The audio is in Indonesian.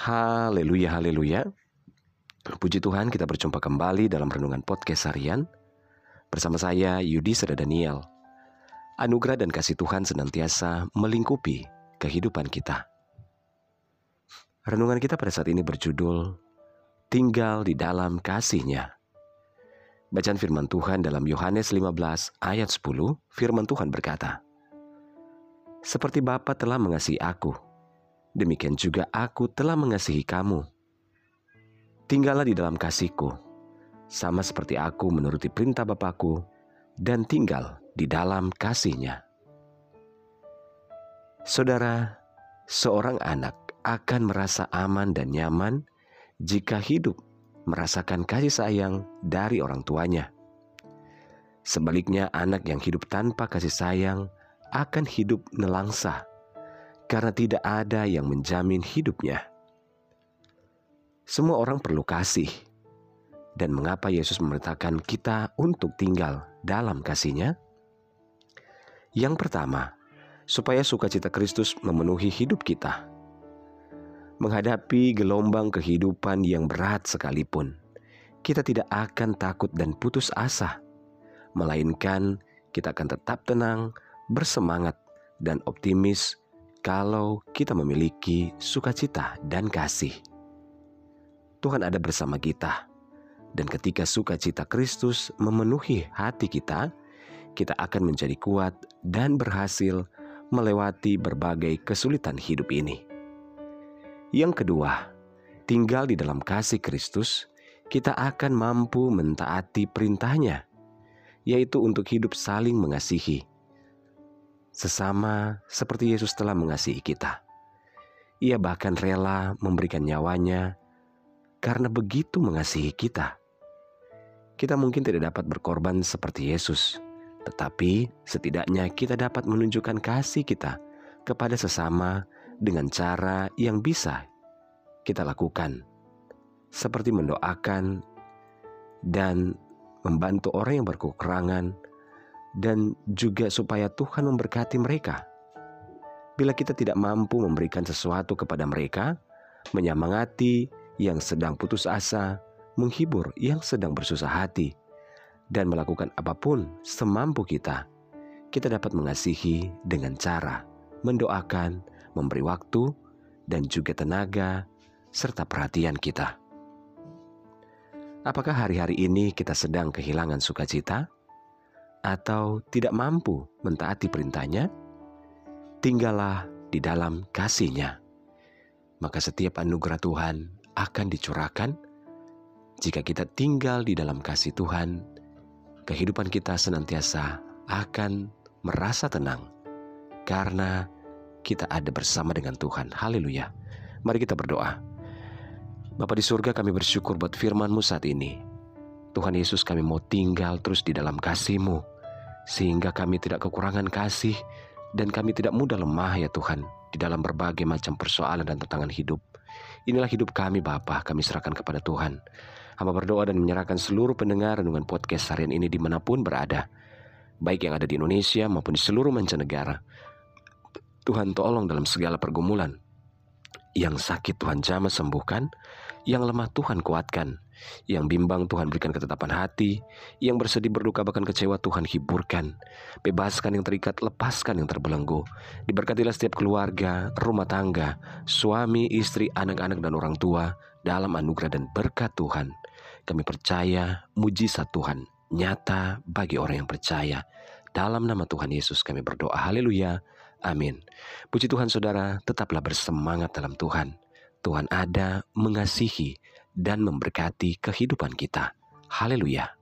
Haleluya, haleluya. Puji Tuhan kita berjumpa kembali dalam Renungan Podcast Harian. Bersama saya Yudi Seda Daniel. Anugerah dan kasih Tuhan senantiasa melingkupi kehidupan kita. Renungan kita pada saat ini berjudul Tinggal di dalam kasihnya. Bacaan firman Tuhan dalam Yohanes 15 ayat 10 Firman Tuhan berkata Seperti Bapa telah mengasihi aku Demikian juga aku telah mengasihi kamu Tinggallah di dalam kasihku, sama seperti aku menuruti perintah Bapakku dan tinggal di dalam kasihnya. Saudara, seorang anak akan merasa aman dan nyaman jika hidup merasakan kasih sayang dari orang tuanya. Sebaliknya, anak yang hidup tanpa kasih sayang akan hidup nelangsa karena tidak ada yang menjamin hidupnya. Semua orang perlu kasih. Dan mengapa Yesus memerintahkan kita untuk tinggal dalam kasihnya? Yang pertama, supaya sukacita Kristus memenuhi hidup kita. Menghadapi gelombang kehidupan yang berat sekalipun, kita tidak akan takut dan putus asa, melainkan kita akan tetap tenang, bersemangat, dan optimis kalau kita memiliki sukacita dan kasih. Tuhan ada bersama kita. Dan ketika sukacita Kristus memenuhi hati kita, kita akan menjadi kuat dan berhasil melewati berbagai kesulitan hidup ini. Yang kedua, tinggal di dalam kasih Kristus, kita akan mampu mentaati perintahnya, yaitu untuk hidup saling mengasihi. Sesama seperti Yesus telah mengasihi kita. Ia bahkan rela memberikan nyawanya karena begitu mengasihi kita. Kita mungkin tidak dapat berkorban seperti Yesus, tetapi setidaknya kita dapat menunjukkan kasih kita kepada sesama dengan cara yang bisa kita lakukan, seperti mendoakan dan membantu orang yang berkekurangan, dan juga supaya Tuhan memberkati mereka. Bila kita tidak mampu memberikan sesuatu kepada mereka, menyemangati yang sedang putus asa, menghibur yang sedang bersusah hati, dan melakukan apa pun semampu kita. Kita dapat mengasihi dengan cara mendoakan, memberi waktu, dan juga tenaga serta perhatian kita. Apakah hari-hari ini kita sedang kehilangan sukacita atau tidak mampu mentaati perintahnya? Tinggallah di dalam kasihnya. Maka setiap anugerah Tuhan akan dicurahkan jika kita tinggal di dalam kasih Tuhan. Kehidupan kita senantiasa akan merasa tenang karena kita ada bersama dengan Tuhan. Haleluya. Mari kita berdoa. Bapa di surga kami bersyukur buat firman-Mu saat ini. Tuhan Yesus kami mau tinggal terus di dalam kasih-Mu. Sehingga kami tidak kekurangan kasih dan kami tidak mudah lemah ya Tuhan di dalam berbagai macam persoalan dan tantangan hidup. Inilah hidup kami Bapa, kami serahkan kepada Tuhan. Hamba berdoa dan menyerahkan seluruh pendengar dengan podcast harian ini di mana pun berada. Baik yang ada di Indonesia maupun di seluruh mancanegara. Tuhan tolong dalam segala pergumulan. Yang sakit Tuhan jamah sembuhkan, yang lemah Tuhan kuatkan, yang bimbang Tuhan berikan ketetapan hati, yang bersedih berduka bahkan kecewa Tuhan hiburkan. Bebaskan yang terikat, lepaskan yang terbelenggu. Diberkatilah setiap keluarga, rumah tangga, suami, istri, anak-anak dan orang tua dalam anugerah dan berkat Tuhan. Kami percaya mujizat Tuhan nyata bagi orang yang percaya. Dalam nama Tuhan Yesus kami berdoa. Haleluya. Amin. Puji Tuhan saudara, tetaplah bersemangat dalam Tuhan. Tuhan ada mengasihi dan memberkati kehidupan kita. Haleluya!